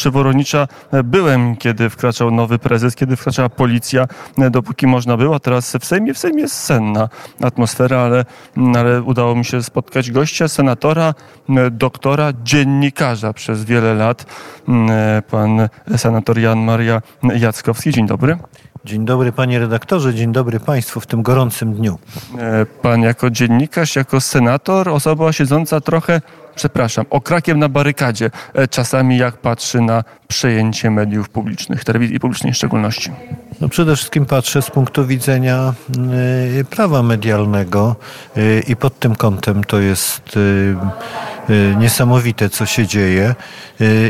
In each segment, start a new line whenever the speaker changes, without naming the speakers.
Przyworonnicza byłem, kiedy wkraczał nowy prezes, kiedy wkraczała policja, dopóki można było. Teraz w Sejmie, w Sejmie jest senna atmosfera, ale, ale udało mi się spotkać gościa, senatora, doktora, dziennikarza przez wiele lat, pan senator Jan Maria Jackowski. Dzień dobry.
Dzień dobry panie redaktorze, dzień dobry państwu w tym gorącym dniu.
Pan jako dziennikarz, jako senator, osoba siedząca trochę przepraszam, okrakiem na barykadzie, e, czasami jak patrzy na przejęcie mediów publicznych, telewizji publicznej w szczególności?
No przede wszystkim patrzę z punktu widzenia y, prawa medialnego i pod tym kątem to jest niesamowite, co się dzieje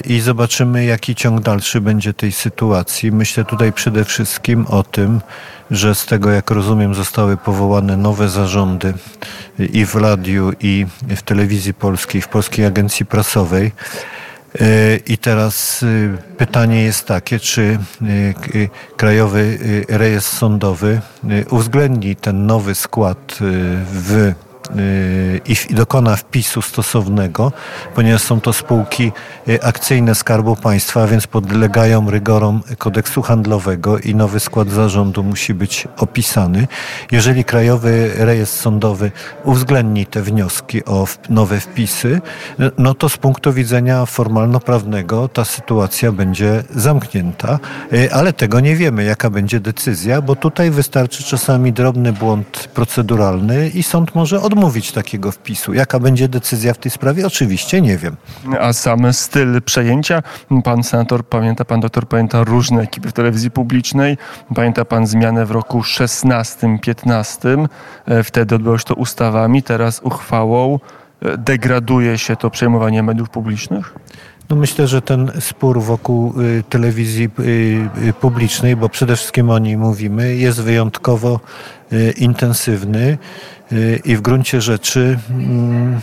i zobaczymy, jaki ciąg dalszy będzie tej sytuacji. Myślę tutaj przede wszystkim o tym, że z tego, jak rozumiem, zostały powołane nowe zarządy i w radiu, i w telewizji polskiej, w Polskiej Agencji Prasowej. I teraz y, pytanie jest takie, czy y, Krajowy Rejestr Sądowy y, uwzględni ten nowy skład w i dokona wpisu stosownego, ponieważ są to spółki y, akcyjne Skarbu Państwa, więc podlegają rygorom kodeksu handlowego i nowy skład zarządu musi być opisany. Jeżeli Krajowy Rejestr Sądowy uwzględni te wnioski o nowe wpisy, no to z punktu widzenia formalno-prawnego ta sytuacja będzie zamknięta, y, ale tego nie wiemy, jaka będzie decyzja, bo tutaj wystarczy czasami drobny błąd proceduralny i sąd może odmówić odmówić takiego wpisu. Jaka będzie decyzja w tej sprawie? Oczywiście nie wiem.
A sam styl przejęcia? Pan senator pamięta, pan doktor pamięta różne ekipy w telewizji publicznej. Pamięta pan zmianę w roku 16-15. E, wtedy odbyło się to ustawami, teraz uchwałą. E, degraduje się to przejmowanie mediów publicznych?
No myślę, że ten spór wokół y, telewizji y, publicznej, bo przede wszystkim o niej mówimy, jest wyjątkowo y, intensywny i w gruncie rzeczy mm,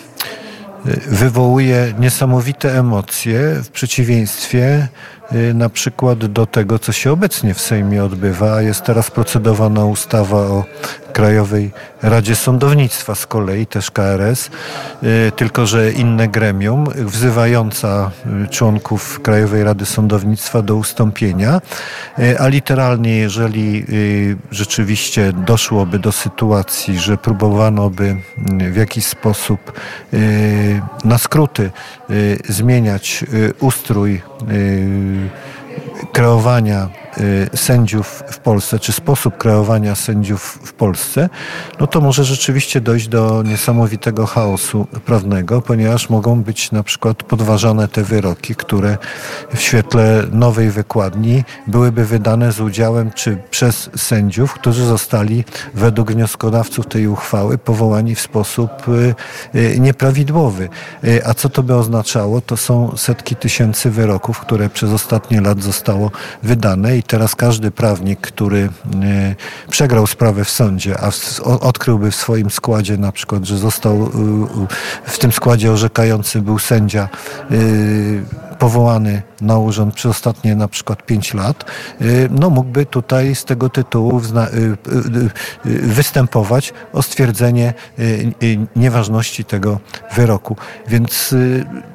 wywołuje niesamowite emocje w przeciwieństwie Y, na przykład do tego, co się obecnie w Sejmie odbywa. Jest teraz procedowana ustawa o Krajowej Radzie Sądownictwa z kolei, też KRS, y, tylko że inne gremium, wzywająca y, członków Krajowej Rady Sądownictwa do ustąpienia, a literalnie, jeżeli rzeczywiście doszłoby do sytuacji, że próbowano by w jakiś sposób na skróty zmieniać ustrój kreowania y, sędziów w Polsce, czy sposób kreowania sędziów w Polsce, no to może rzeczywiście dojść do niesamowitego chaosu prawnego, ponieważ mogą być na przykład podważane te wyroki, które w świetle nowej wykładni byłyby wydane z udziałem czy przez sędziów, którzy zostali według wnioskodawców tej uchwały powołani w sposób y, y, nieprawidłowy. A co to by oznaczało? To są setki tysięcy wyroków, które przez ostatnie lat zostało wydane i teraz każdy prawnik, który e, przegrał sprawę w sądzie, a odkryłby w swoim składzie na przykład, że został e, w tym składzie orzekający był sędzia e, powołany na urząd przez ostatnie na przykład 5 lat, y, no mógłby tutaj z tego tytułu y, y, występować o stwierdzenie nieważności tego wyroku. Więc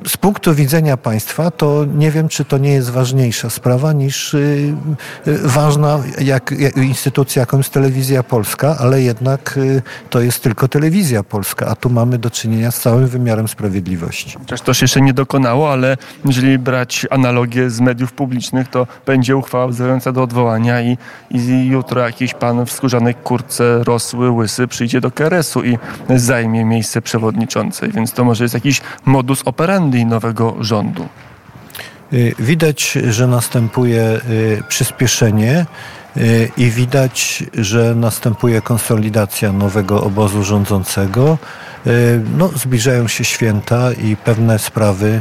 z punktu widzenia państwa to nie wiem, czy to nie jest ważniejsza sprawa niż ważna jak, instytucja, jaką jest telewizja polska, ale jednak to jest tylko telewizja polska, a tu mamy do czynienia z całym wymiarem sprawiedliwości.
Chociaż to się jeszcze nie dokonało, ale jeżeli jeżeli brać analogię z mediów publicznych, to będzie uchwała wzywająca do odwołania i, i jutro jakiś pan w skórzanej kurce rosły, łysy przyjdzie do KRS-u i zajmie miejsce przewodniczącej. Więc to może jest jakiś modus operandi nowego rządu.
Y, widać, że następuje y, przyspieszenie y, i widać, że następuje konsolidacja nowego obozu rządzącego. No, zbliżają się święta i pewne sprawy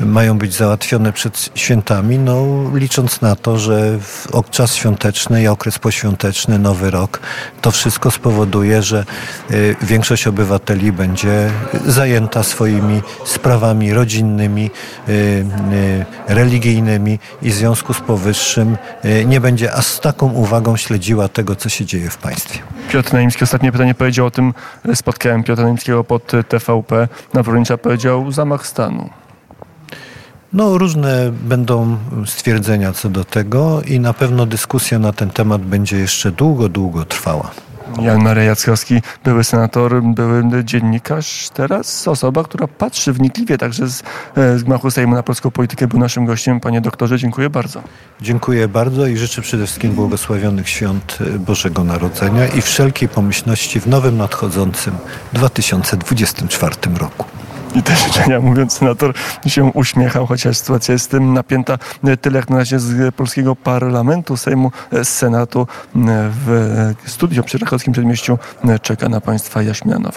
mają być załatwione przed świętami, no licząc na to, że czas świąteczny i okres poświąteczny, nowy rok, to wszystko spowoduje, że y, większość obywateli będzie zajęta swoimi sprawami rodzinnymi, y, y, religijnymi i w związku z powyższym nie będzie aż z taką uwagą śledziła tego, co się dzieje w państwie.
Piotr Naimski, ostatnie pytanie powiedział o tym, spotkałem Piotra Naimskiego pod TVP, na powiedział zamach stanu.
No, różne będą stwierdzenia co do tego i na pewno dyskusja na ten temat będzie jeszcze długo, długo trwała.
Jan Marek Jackowski, były senator, były dziennikarz, teraz osoba, która patrzy wnikliwie także z, e, z gmachu Sejmu na polską politykę, był naszym gościem. Panie doktorze, dziękuję bardzo.
Dziękuję bardzo i życzę przede wszystkim błogosławionych świąt e, Bożego Narodzenia i wszelkiej pomyślności w nowym nadchodzącym 2024 roku.
I te życzenia, mówiąc, senator się uśmiechał, chociaż sytuacja jest tym napięta. Tyle jak na razie z polskiego parlamentu, Sejmu, z Senatu w studio przy Rakowskim Przedmieściu czeka na Państwa Jaśmianowa.